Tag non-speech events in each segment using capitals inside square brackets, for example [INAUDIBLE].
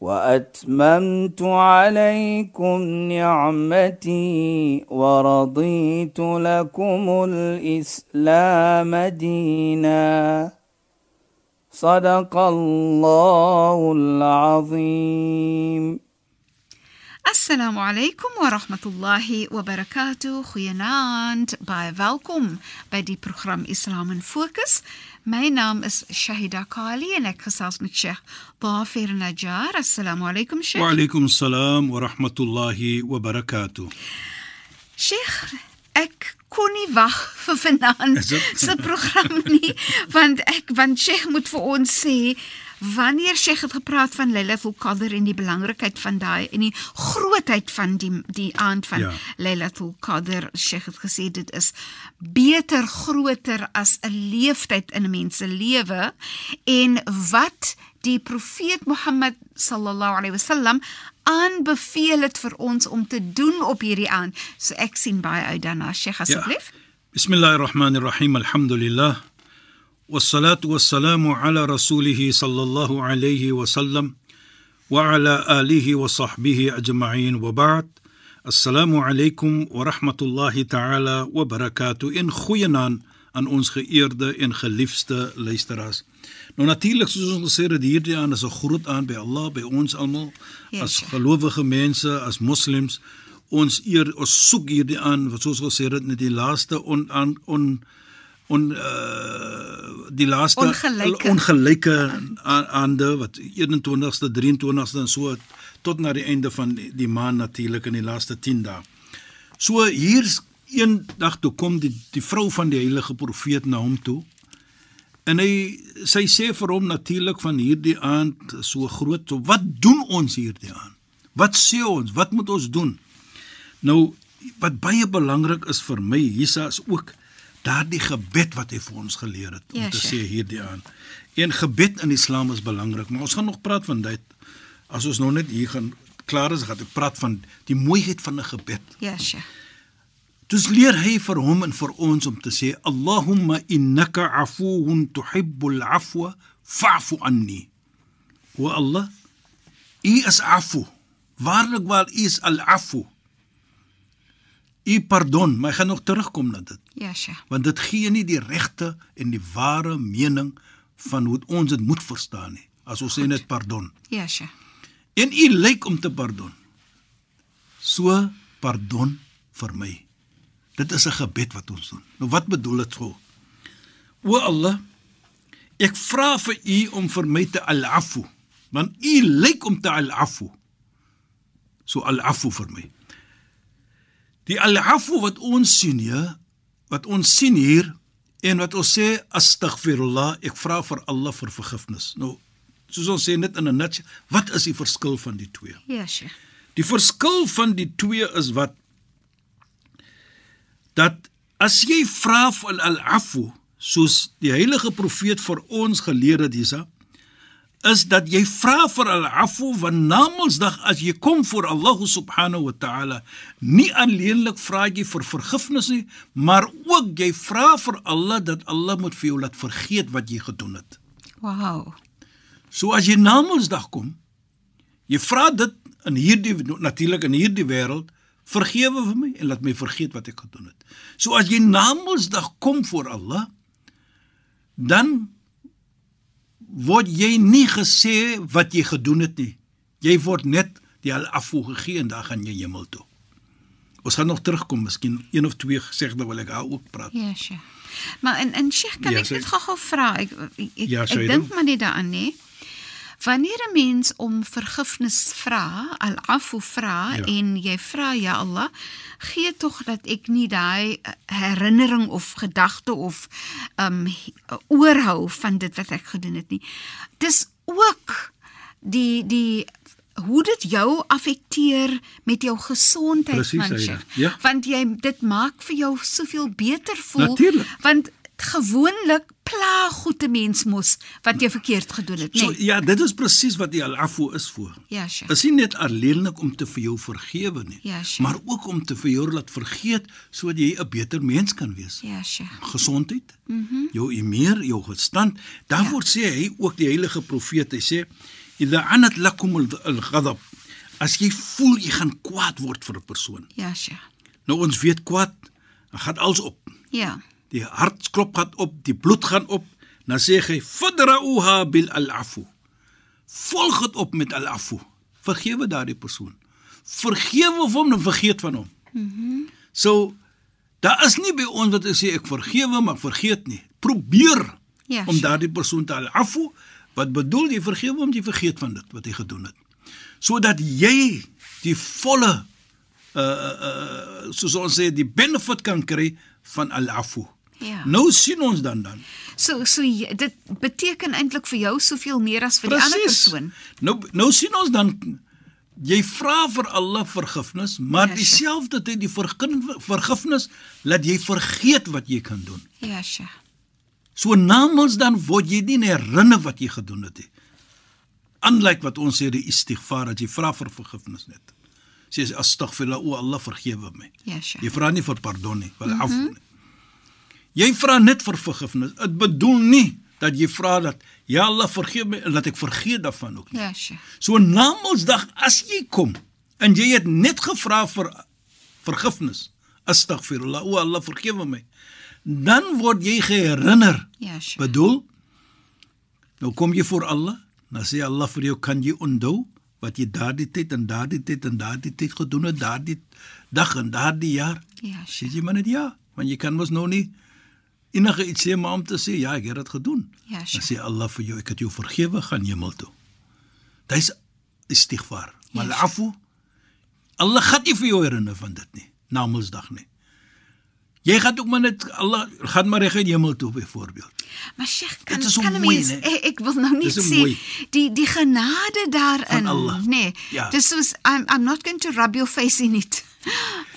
واتممت عليكم نعمتي ورضيت لكم الاسلام دينا صدق الله العظيم alaykum wa rahmatullahi wa barakatuh. Goeienaand. Baie welkom by die program Islam in. My naam is Shahida Kali en ek gesels met Sheikh Dafir Najjar. Assalamu alaykum Sheikh. Wa alaykum assalam wa rahmatullahi wa barakatuh. Sheikh, ek kon nie wag [LAUGHS] vir vanaand se program nie, want ek want Sheikh moet vir ons sê Wanneer Sheikh het gepraat van Lailatul Qadr en die belangrikheid van daai en die grootheid van die die aand van ja. Ja. Lailatul Qadr, Sheikh het gesê dit is beter groter as 'n leeftyd in 'n mens se lewe en wat die profeet Mohammed sallallahu alaihi wasallam aanbeveel het vir ons om te doen op hierdie aand. So ek sien baie uit daarna, Sheikh asseblief. Ja. Bismillahir Rahmanir Rahim. Alhamdulillah. والصلاة والسلام على رسوله صلى الله عليه وسلم وعلى آله وصحبه أجمعين وبعد السلام عليكم ورحمة الله تعالى وبركاته in goeienaand aan ons geëerde en geliefde luisteraars. Nou natuurlik soos ons gesê het hierdie aan is 'n groot aan by Allah, by ons almal Ja, as Sheikh. gelowige mense, as moslems. Ons eer ons soek hierdie aan wat soos gesê het net die laaste on aan on on uh, die laaste Ongelyke. ongelyke aande wat 21ste 23ste en so tot na die einde van die, die maand natuurlik in die laaste 10 dae. So hier's een dag toe kom die die vrou van die heilige profeet na hom toe. En hy sy sê vir hom natuurlik van hierdie aand so groot, so wat doen ons hierdie aand? Wat sê ons? Wat moet ons doen? Nou wat baie belangrik is vir my hiersa is ook daardie gebed wat hy vir ons geleer het om Ja, te sê hierdie aan. En gebed in Islam is belangrik, maar ons gaan nog praat van dit. As ons nou net hier gaan klaar is, gaan ek praat van die mooiheid van 'n gebed. Ja, Sheikh. Dus leer hy vir hom en vir ons om te sê Allahumma innaka afuwun tuhibbul afwa fa'fu anni. O Allah, U is afu. Waarlik waar U is al-afu. U pardon, maar ek gaan nog terugkom na dit, Ja, Sheikh. want dit gee nie die regte en die ware mening van hoe ons dit moet verstaan nie. As ons sê net pardon. Ja, Sheikh. En U lyk om te pardon. So pardon vir my. Dit is 'n gebed wat ons doen. Nou wat bedoel dit so? O Allah, ek vra vir U om vir my te al-afu, want U lyk om te al-afu. So al-afu vir my. Die al-afu wat ons sien hier, wat ons sien hier en wat ons sê astaghfirullah, ek vra vir Allah vir vergifnis. Nou, soos ons sê net in 'n nutshell, wat is die verskil van die twee? Ja, Sheikh. Die verskil van die twee is wat dat as jy vra vir al-afu soos die heilige profeet vir ons geleer het hiersa is dat jy vra vir al-afu van Namedsdag as jy kom voor Allah subhanahu wa ta'ala nie alleenlik vra jy vir vergifnis nie maar ook jy vra vir Allah dat Allah moet vir jou laat vergeet wat jy gedoen het Wow. So as jy na Mondsdag kom, jy vra dit in hierdie natuurlik in hierdie wêreld, vergewe vir my en laat my vergeet wat ek gedoen het. So as jy na Mondsdag kom voor Allah, dan word jy nie gesê wat jy gedoen het nie. Jy word net die al-afu gegee en dan gaan jy hemel toe. Ons gaan nog terugkom, miskien een of twee gesegde wil ek daar ook praat. Ja, Sheikh. Maar en en Sheikh, kan Ja, ek net gou-gou vra? Ek ek, Ja, ek dink maar net daaraan, nee. Wanneer 'n mens om vergifnis vra, al-afu vra Ja. en jy vra ja Allah, gee tog dat ek nie daai eh, herinnering of gedagte of um oorhou van dit wat ek gedoen het nie. Dis ook die die hoe dit jou affekteer met jou gesondheid Presies, man. Sheikh. Ja. Want jy dit maak vir jou soveel beter voel Natuurlijk. want gewoonlik pla goeie mens mos wat jy verkeerd gedoen het, So nee. ja, dit is presies wat die al-afu is vir. Ja, Sheikh. Is nie net alleenlik om te vir jou vergewe nie, Ja, Sheikh. maar ook om te vir jou laat vergeet sodat jy 'n beter mens kan wees. Ja, Sheikh. Gesondheid, mm -hmm. jou imeer, jou verstand. Daarvoor ja. sê hy ook die heilige profeet, hy sê: "Idha anat lakum al-ghadab." As jy voel jy gaan kwaad word vir 'n persoon. Ja, Sheikh. Nou ons weet kwaad, gaan alles op. Ja. Die hartklop gaan op, die bloed gaan op. Dan sê hy fadra'uha bil al-afu. Volg dit op met al-afu. Vergewe daardie persoon. Vergewe of hom en vergeet van hom. Mhm. Mm so daar is nie by ons wat ek sê ek vergewe maar vergeet nie. Probeer Ja, om daardie persoon te al-afu wat bedoel jy vergewe hom jy vergeet van dit wat hy gedoen het. Sodat jy die volle uh uh soos ons sê die benefit kan kry van al-afu. Ja. Nou sien ons dan dan. So so dit beteken eintlik vir jou soveel meer as vir die ander persoon. Nou nou sien ons dan jy vra vir Allah vergifnis, maar Ja, dieselfde tyd die vergifnis laat jy vergeet wat jy kan doen. Ja, Sheikh. So namens dan word jy nie herinner wat jy gedoen het nie. Unlike wat ons sê die istighfar as jy vra vir vergifnis net. Sê jy astaghfirullah o Allah vergewe my. Ja, Sheikh. Jy vra nie vir pardon nie, wel af nie. Jy vra net vir vergifnis. Dit bedoel nie dat jy vra dat ja Allah vergewe my en dat ek vergeet daarvan ook nie. Ja, Sheikh. So namelsdag as jy kom en jy het net gevra vir vergifnis, astaghfirullah o Allah vergewe my. Dan word jy geherinner. Ja, Sheikh. Bedoel nou kom jy voor Allah, dan sê Allah vir jou kan jy onthou wat jy daardie tyd en daardie tyd en daardie tyd gedoen het, daardie dag en daardie jaar. Ja, Sê Sheikh. jy maar net ja, want jy kan mos nou nie enige iets sê maar om te sê ja, ek het dit gedoen. Ja, Dan Sheikh. sê Allah vir jou ek het jou vergewe, gaan hemel toe. Dis istighfar. Maar Ja, afu Allah gaan nie vir jou herinner van dit nie, namelsdag nie. Jy gaan ook maar net Allah gaan maar reg in hemel toe byvoorbeeld. Maar Sheikh, kan kan 'n mens né? ek, [LAUGHS] ek wil nou nie sê mooi. die die genade daarin, Allah. nee. Ja. Dis soos I'm I'm not going to rub your face in it.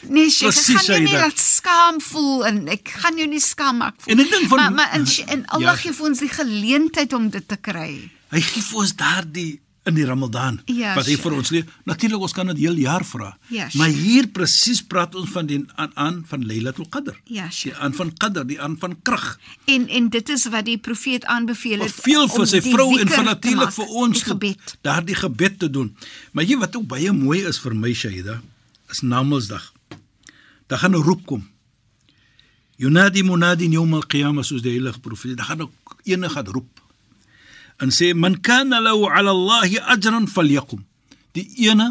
Nee, ek Presies, gaan jou nie laat skaam voel en ek gaan jou nie skaam maak voel. En ek dink van- maar maar en, en Allah Ja. gee vir ons die geleentheid om dit te kry. Hy gee vir ons daardie in die Ramadan Ja, wat hy vir ons leer. Natuurlik ons kan dit heel jaar vra. Ja, sure. maar hier presies praat ons van die aan, aan van Lailatul Qadr. Ja, sure. Die aan van Qadr, die aan van krag. En en dit is wat die profeet aanbeveel het. veel om vir sy vrou en vir te natuurlik vir ons daardie gebed te doen. Maar jy wat ook baie mooi is vir my Shaida, is Namedsdag. Dan gaan 'n roep kom. Yunadi munadi yawm al-qiyamah soos die heilige profeet. Dan gaan ook ene gaan roep en sê man kana lahu ala Allah ajran falyaqum. Die ene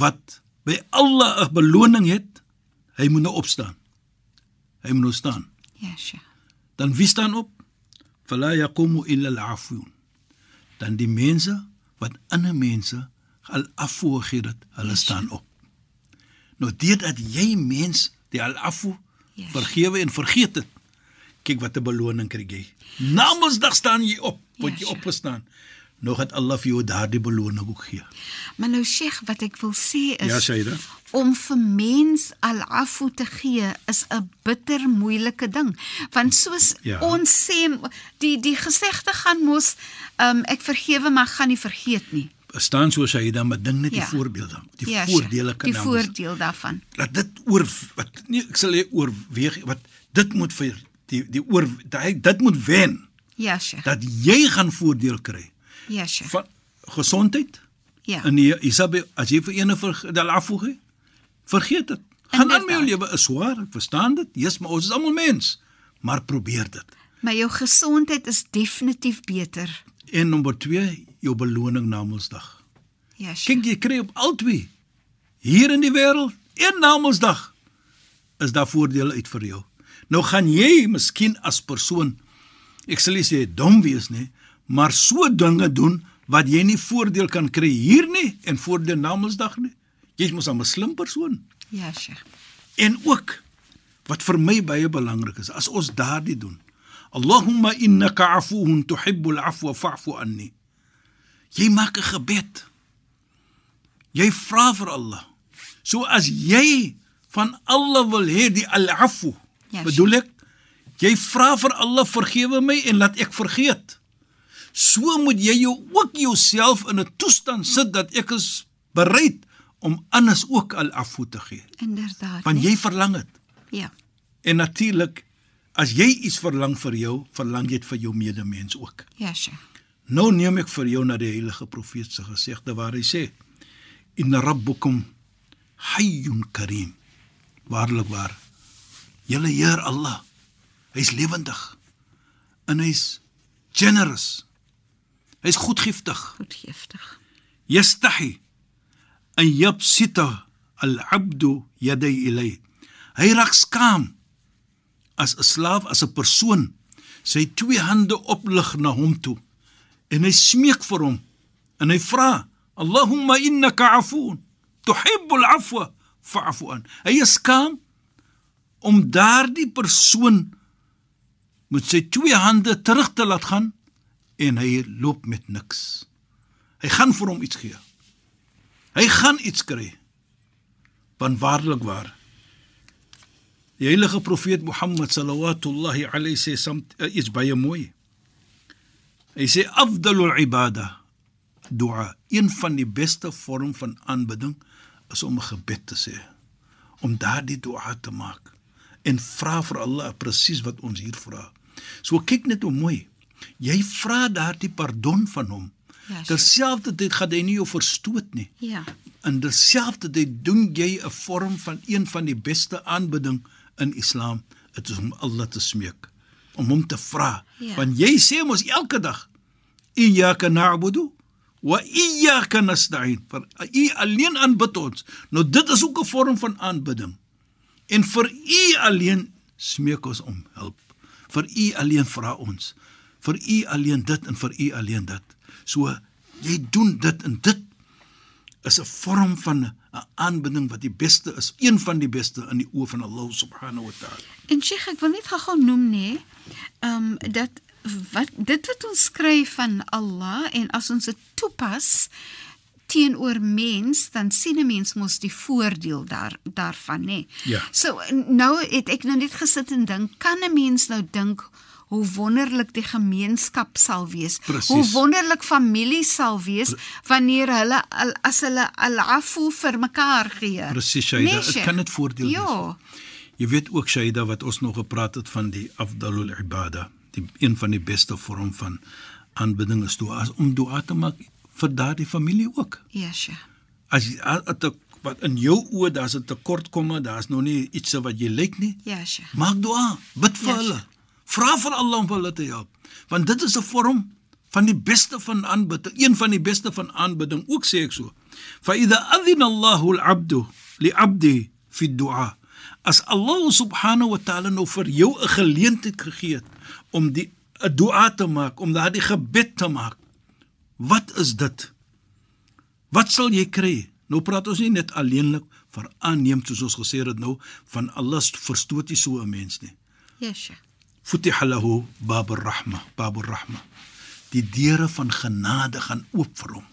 wat by Allah 'n beloning het, hy moet nou opstaan. Hy moet nou staan. Ja, Sheikh. Dan wie staan op? Fala yaqumu illa al-afun. Dan die mense wat ander mense al-afu gegee het, hulle staan op. Nou dit dat jy mens die al-afu Ja. vergewe en vergeet het. Kyk wat 'n beloning kry jy. Namedsdag staan jy op, word Ja, jy sure. opgestaan. Nou gaan Allah vir jou daardie beloning ook gee. Maar nou Sheikh, wat ek wil sê is Ja, Shaida. om vir mens al-afu te gee is 'n bitter moeilike ding. Want soos Ja. ons sê die die gesegde gaan mos um, ek vergewe maar gaan nie vergeet nie. Staan so Shaida, maar ding net die Ja. voorbeelde, die ja, voordele kan die namens- voordeel daarvan. dat dit oor wat nie ek sal oorweeg wat dit moet vir die die oor dit, dit moet wen Ja, Sheikh. dat jy gaan voordeel kry Ja, Sheikh. van gesondheid Ja. en die Isabe as jy vir ene vir die afvoeg vergeet dit gaan aan met jou lewe is swaar ek verstaan dit yes maar ons is almal mens maar probeer dit Maar jou gesondheid is definitief beter. en nommer 2 jou beloning na Mondsdag Ja, Sheikh. kyk jy kry op albei hier in die wêreld en na Mondsdag is daar voordele uit vir jou. Nou gaan jy miskien as persoon ek sal nie sê dom wees nie, maar so dinge doen wat jy nie voordeel kan kry hier nie en voordeel na Mondsdag nie. Jy's mos 'n slim persoon. Ja, Sheikh. En ook wat vir my baie belangrik is, as ons daardie doen. Allahumma innaka afuwun tuhibbul afwa fa'fu anni. Jy maak 'n gebed Jy vra vir Allah. So as jy van Allah wil hê die al-afu, Ja, bedoel ek, jy vra vir Allah vergewe my en laat ek vergeet. So moet jy jou ook jouself in 'n toestand sit dat ek is bereid om anders ook al-afu te gee, Inderdaad. want nee. jy verlang dit. ja. En natuurlik as jy iets verlang vir jou, verlang jy dit vir jou medemens ook. Ja, Sheikh. Nou neem ek vir jou na die heilige profeet se gesegde waar hy sê: "Inna rabbukum hayyun karim." Waarlik waar. Julle Heer Allah, hy's lewendig en hy's generous. Hy's goedgiftig. Goed giftig. Yastahi an yabsita al-'abdu yaday ilay. Hy raak skaam as 'n slaaf, as 'n persoon sy twee hande oplig na hom toe en hy smeek vir hom en hy vra Allahumma innaka afuun tuhibbu al-'afwa fa'fu an. Hy is skaam om daardie persoon met sy twee hande terug te laat gaan en hy loop met niks. Hy gaan vir hom iets gee. Hy gaan iets kry. Want waarlik waar. Die heilige profeet Mohammed sallallahu alayhi sê som uh, iets baie mooi. Hy sê afdalul ibada dua, een van die beste vorm van aanbidding is om 'n gebed te sê. Om daardie dua te maak en vra vir Allah presies wat ons hier vra. So kyk net hoe mooi. Jy vra daardie pardon van hom. Ja. Terselfdertyd gaan hy nie jou verstoot nie. Ja. In terselfdertyd doen jy 'n vorm van een van die beste aanbidding in Islam, dit is om Allah te smeek, om hom te vra. Ja. Want jy sê mos elke dag, iyyaka na'budu wa iyyaka nasta'in. Vir u alleen aanbid ons. Nou dit is ook 'n vorm van aanbidding. En vir u alleen smeek ons om hulp. Vir u alleen vra ons. Vir u alleen dit en vir u alleen dit. So jy doen dit en dit is 'n vorm van 'n aanbidding wat die beste is, een van die beste in die oë van Allah subhanahu wa ta'ala. En Sheikh, ek wil net gou-gou noem nê, ehm um, dat wat dit wat ons skryf van Allah en as ons dit toepas teenoor mens, dan sien 'n mens mos die voordeel daar daarvan nê. Ja. So nou het ek nou net gesit en dink, kan 'n mens nou dink hoe wonderlik die gemeenskap sal wees. Presies. Hoe wonderlik familie sal wees wanneer hulle as hulle al-afu vir mekaar gee. Presies, Shaida, dit Sheikh? kan dit voordeel ja. wees. Jy weet ook Shaida wat ons nog gepraat het van die afdalul ibada, die een van die beste vorm van aanbidding is dua, is om dua te maak vir daardie familie ook. Ja, Sheikh. As jy wat in jou oë daar's 'n tekortkomme, daar's nog nie iets wat jy lyk nie. Ja, Sheikh. Maak dua, bid vir Ja, hulle. Vra vir Allah om hulle te help. Want dit is 'n vorm van die beste van aanbidding, een van die beste van aanbidding, ook sê ek so. Fa idha adhina Allahu al-'abdu li-'abdi fi du'a. As Allah subhanahu wa ta'ala nou vir jou 'n geleentheid gegee het om die 'n dua te maak, om daardie gebed te maak. Wat is dit? Wat sal jy kry? Nou praat ons nie net alleenlik vir aanneem soos ons gesê het nou van Allah verstoot nie so 'n mens nie. Ja, Sheikh. Futiha lahu babur rahma, babur rahma. Die deure van genade gaan oop vir hom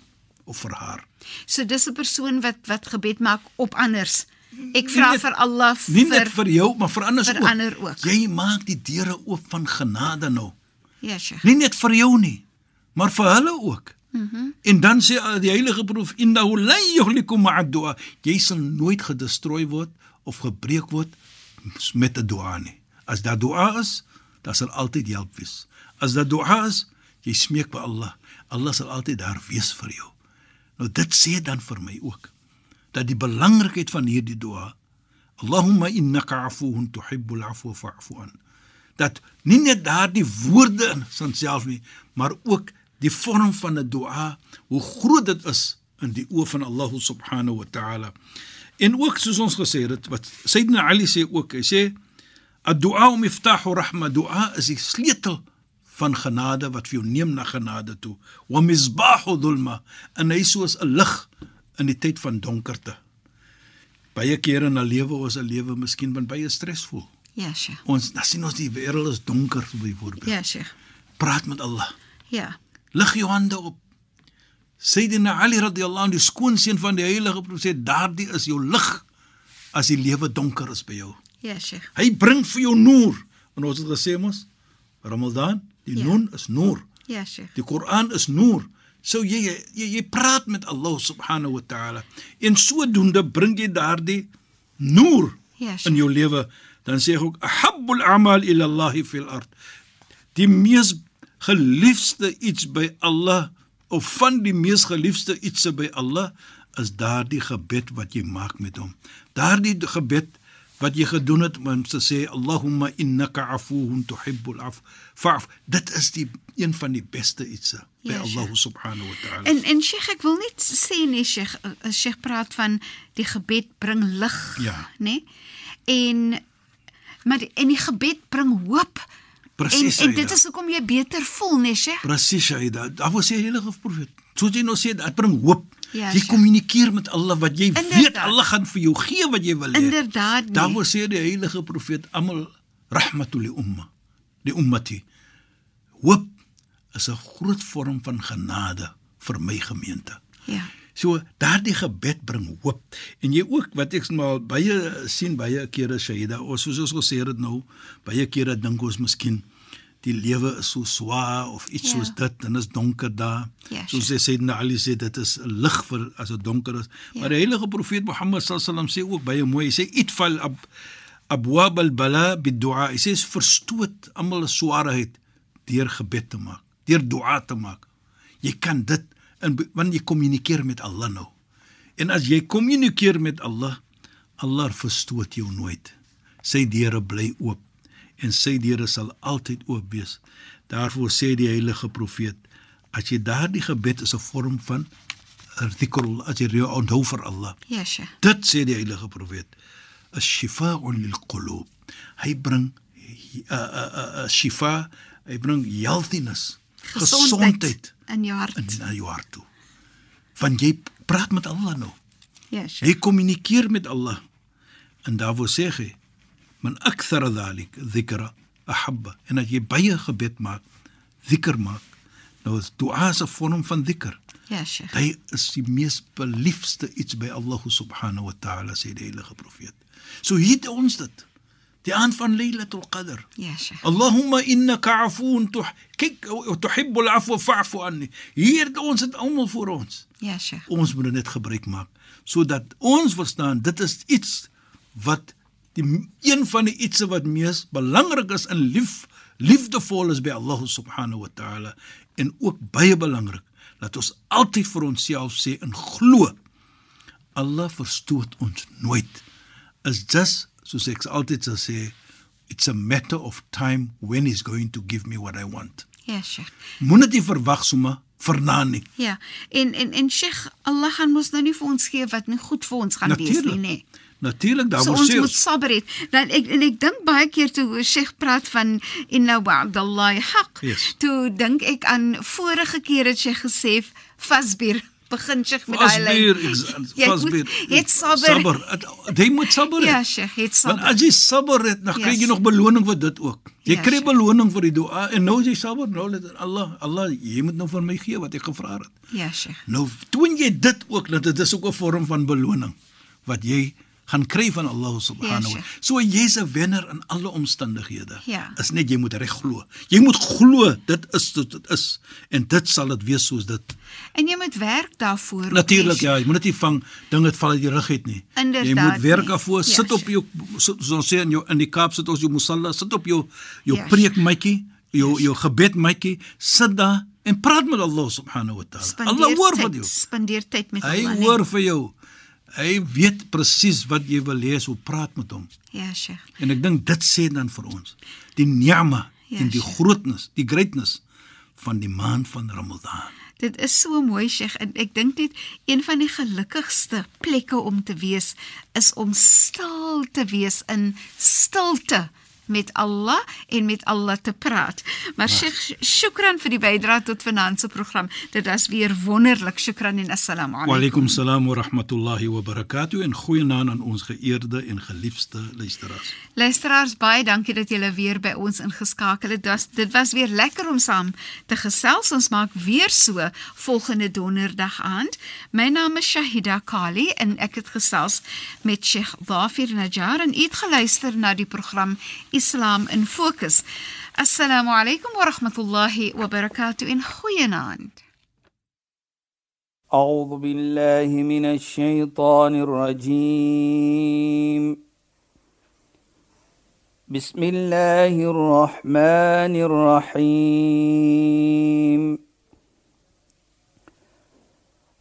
of vir haar. So dis 'n persoon wat wat gebed maak op anders. Ek vra vir Allah Nie vir net vir jou, maar vir ander vir ook. ander ook. Jy maak die deure oop van genade nou. Ja, Sheikh. Nie net vir jou nie, maar vir hulle ook. Mm -hmm. En dan sê uh, die heilige proef innahu lan yuhlikum ma'a du'a. Jy sal nooit gedestrooi word of gebreek word met 'n dua nie. As daar dua is, daar sal altyd hulp wees. As daar dua is, jy smeek by Allah, Allah sal altyd daar wees vir jou. Nou dit sê dan vir my ook dat die belangrikheid van hierdie dua Allahumma innaka afuwun tuhibbul afwa fa'fu an dat nie net daardie woorde in self nie, maar ook die vorm van 'n dua, hoe groot dit is in die oë van Allah subhanahu wa ta'ala. En ook soos ons gesê het, wat Sayyidina Ali sê ook, hy sê ad-du'a miftahu rahma, dua is die sleutel van genade wat vir jou neem na genade toe. Wa misbahu dhulma, en hy soos 'n lig in die tyd van donkerte. Baie kere in 'n lewe ons 'n lewe miskien van baie stresvol. Ja, Sheikh. Ons dan sien ons die wêreld is donker byvoorbeeld. Ja, Sheikh. Praat met Allah. Ja. Lig jou hande op. Sayyidina Ali radhiyallahu anhu, die skoonseun van die heilige profeet, daardie is jou lig as die lewe donker is by jou. Ja, Sheikh. Hy bring vir jou noor. En ons het gesê mos Ramadan, die Ja. noon is noor. Ja, Sheikh. Die Koran is noor. So jy jy jy praat met Allah subhanahu wa ta'ala. En sodoende bring jy daardie noor Ja, in Sheikh. jou lewe. Dan sê ek ook ahabbul a'mal ila Allah fil ard. Die mees geliefde iets by Allah of van die mees geliefde ietsie by Allah is daardie gebed wat jy maak met hom. Daardie gebed wat jy gedoen het om te sê Allahumma innaka afuwun tuhibbul af. Fa'f. Dit is die een van die beste ietsie by Ja, Allah subhanahu wa ta'ala. En en Sheikh, ek wil net sê nee Sheikh, uh, Sheikh praat van die gebed bring lig, Ja. nê? En maar die, en die gebed bring hoop. Presies, En, en dit is hoekom jy beter voel, nê Sheikh? Presies, Shaida. Daar was die heilige profeet. Soos jy nou sê, dit bring hoop. Ja, jy kommunikeer met Allah wat jy Inderdaad. weet Allah gaan vir jou gee wat jy wil hê. Inderdaad, nee. Daar was sê die heilige profeet almal rahmatul li umma, li ummati. Hoop is 'n groot vorm van genade vir my gemeente. Ja. So daardie gebed bring hoop. En jy ook wat ek maar baie sien baie kere Shaida, ons soos ons gesê het nou, baie kere dink ons miskien die lewe is so swaar of iets Ja. soos dit en is donker daar. Ja, soos hy sê na Ali sê dit is lig vir as dit donker is. Ja. Maar die heilige profeet Mohammed sallam sê ook baie mooi, hy sê itfal ab abwab al-bala bid-du'a. Hy sê verstoot almal 'n swaarheid deur gebed te maak, deur dua te maak. Jy kan dit in wanneer jy kommunikeer met Allah nou. En as jy kommunikeer met Allah, Allah verstoot jou nooit. Sy deure bly oop en sy deure sal altyd oop wees. Daarvoor sê die heilige profeet, as jy daardie gebed is 'n vorm van dhikrul, as jy onthou vir Allah. Ja, Sheikh. Dit sê die heilige profeet, "Ash-shifa'un lil-qulub." Hy bring 'n 'n 'n shifa, hy bring healthiness, gesondheid in jou hart. in na jou hart toe. Want jy praat met Allah nou. Ja, Sheikh. Jy kommunikeer met Allah. En daarvoor sê hy, "Man akthara dhalik dhikra ahabba." En as jy baie gebed maak, dhikr maak, nou is dua 'n vorm van dhikr. Ja, Sheikh. Hy is die mees beliefste iets by Allah subhanahu wa ta'ala sê die heilige profeet. So hier het ons dit. Die aand van Lailatul Qadr. Ja, Sheikh. Allahumma innaka afuun tuh kyk tuhibbul afwa fa'fu anni. Hier het ons dit almal vir ons. Ja, Sheikh. Ons moet dit net gebruik maak sodat ons verstaan dit is iets wat die een van die ietsie wat mees belangrik is in lief liefdevol is by Allah subhanahu wa ta'ala en ook baie belangrik dat ons altyd vir onsself sê en glo Allah verstoot ons nooit is just soos ek altyd sal sê it's a matter of time when he's going to give me what I want Ja, Sheikh. moenie dit verwag sommer verna nie Ja. En en en Sheikh, Allah gaan mos nou nie vir ons gee wat nie goed vir ons gaan wees nie, nê. Natuurlik daar So word ons sê moet sabber hê. Dan ek en ek dink baie keer toe Sheikh praat van inna wa'dallahi haq. Yes. Toe dink ek aan vorige keer het Sheikh gesê fasbir begin Sheikh met daai lyn. fasbir. Het sabber. Sabber. Jy moet sabber. Ja. Sheikh, het Want sabber. as jy sabber het, dan kry Yes. jy nog beloning vir dit ook. Jy Ja, kry beloning vir die dua en nou as jy sabber, nou let Allah, Allah, jy moet nou vir my gee wat ek gevra het. Ja, Sheikh. Nou toon jy dit ook dat dit is ook 'n vorm van beloning wat jy gaan kry van Allah subhanahu wa. Sheikh. So jy's 'n wenner in alle omstandighede. Ja. Is net jy moet reg glo. Jy moet glo dit is wat dit is en dit sal dit wees soos dit. En jy moet werk daarvoor. Natuurlik nee, ja, jy moet net nie vang ding dit val uit die rug uit nie. Inderdaad jy moet werk daarvoor, Ja, sit op jou sit- soos ons sê in jou in die Kaap sit ons jou musalla, sit op jou jou Ja, preekmatjie, jou jou gebedmatjie, sit daar en praat met Allah subhanahu wa taala. Allah hoor van jou. Spandeer tyd met Hy Allah. nee. hoor vir jou. Hy weet presies wat jy wil hê, so praat met hom. Ja, Sheikh. En ek dink dit sê dan vir ons die ni'ma Ja, en die Sheikh. grootness, die greatness van die maand van Ramadan. Dit is so mooi Sheikh en ek dink net een van die gelukkigste plekke om te wees is om stil te wees in stilte met Allah en met Allah te praat. Maar Sheikh, shukran vir die bydrae tot finansie program. Dit was weer wonderlik. Shukran en assalamu alaykum. Wa alaykum salaam wa rahmatullahi wa barakatuh en goeienaand aan ons geëerde en geliefde luisteraars. Luisteraars, baie dankie dat julle weer by ons ingeskakel het. Das, dit was weer lekker om saam te gesels. Ons maak weer so volgende donderdag aand. My naam is Shahida Kali en ek het gesels met Sheikh Dhafir Najjar en het geluister na die program Islam in Fokus. Assalamu alaykum wa rahmatullahi wa barakatuh in goeienaand. أعوذ بالله من الشيطان الرجيم بسم الله الرحمن الرحيم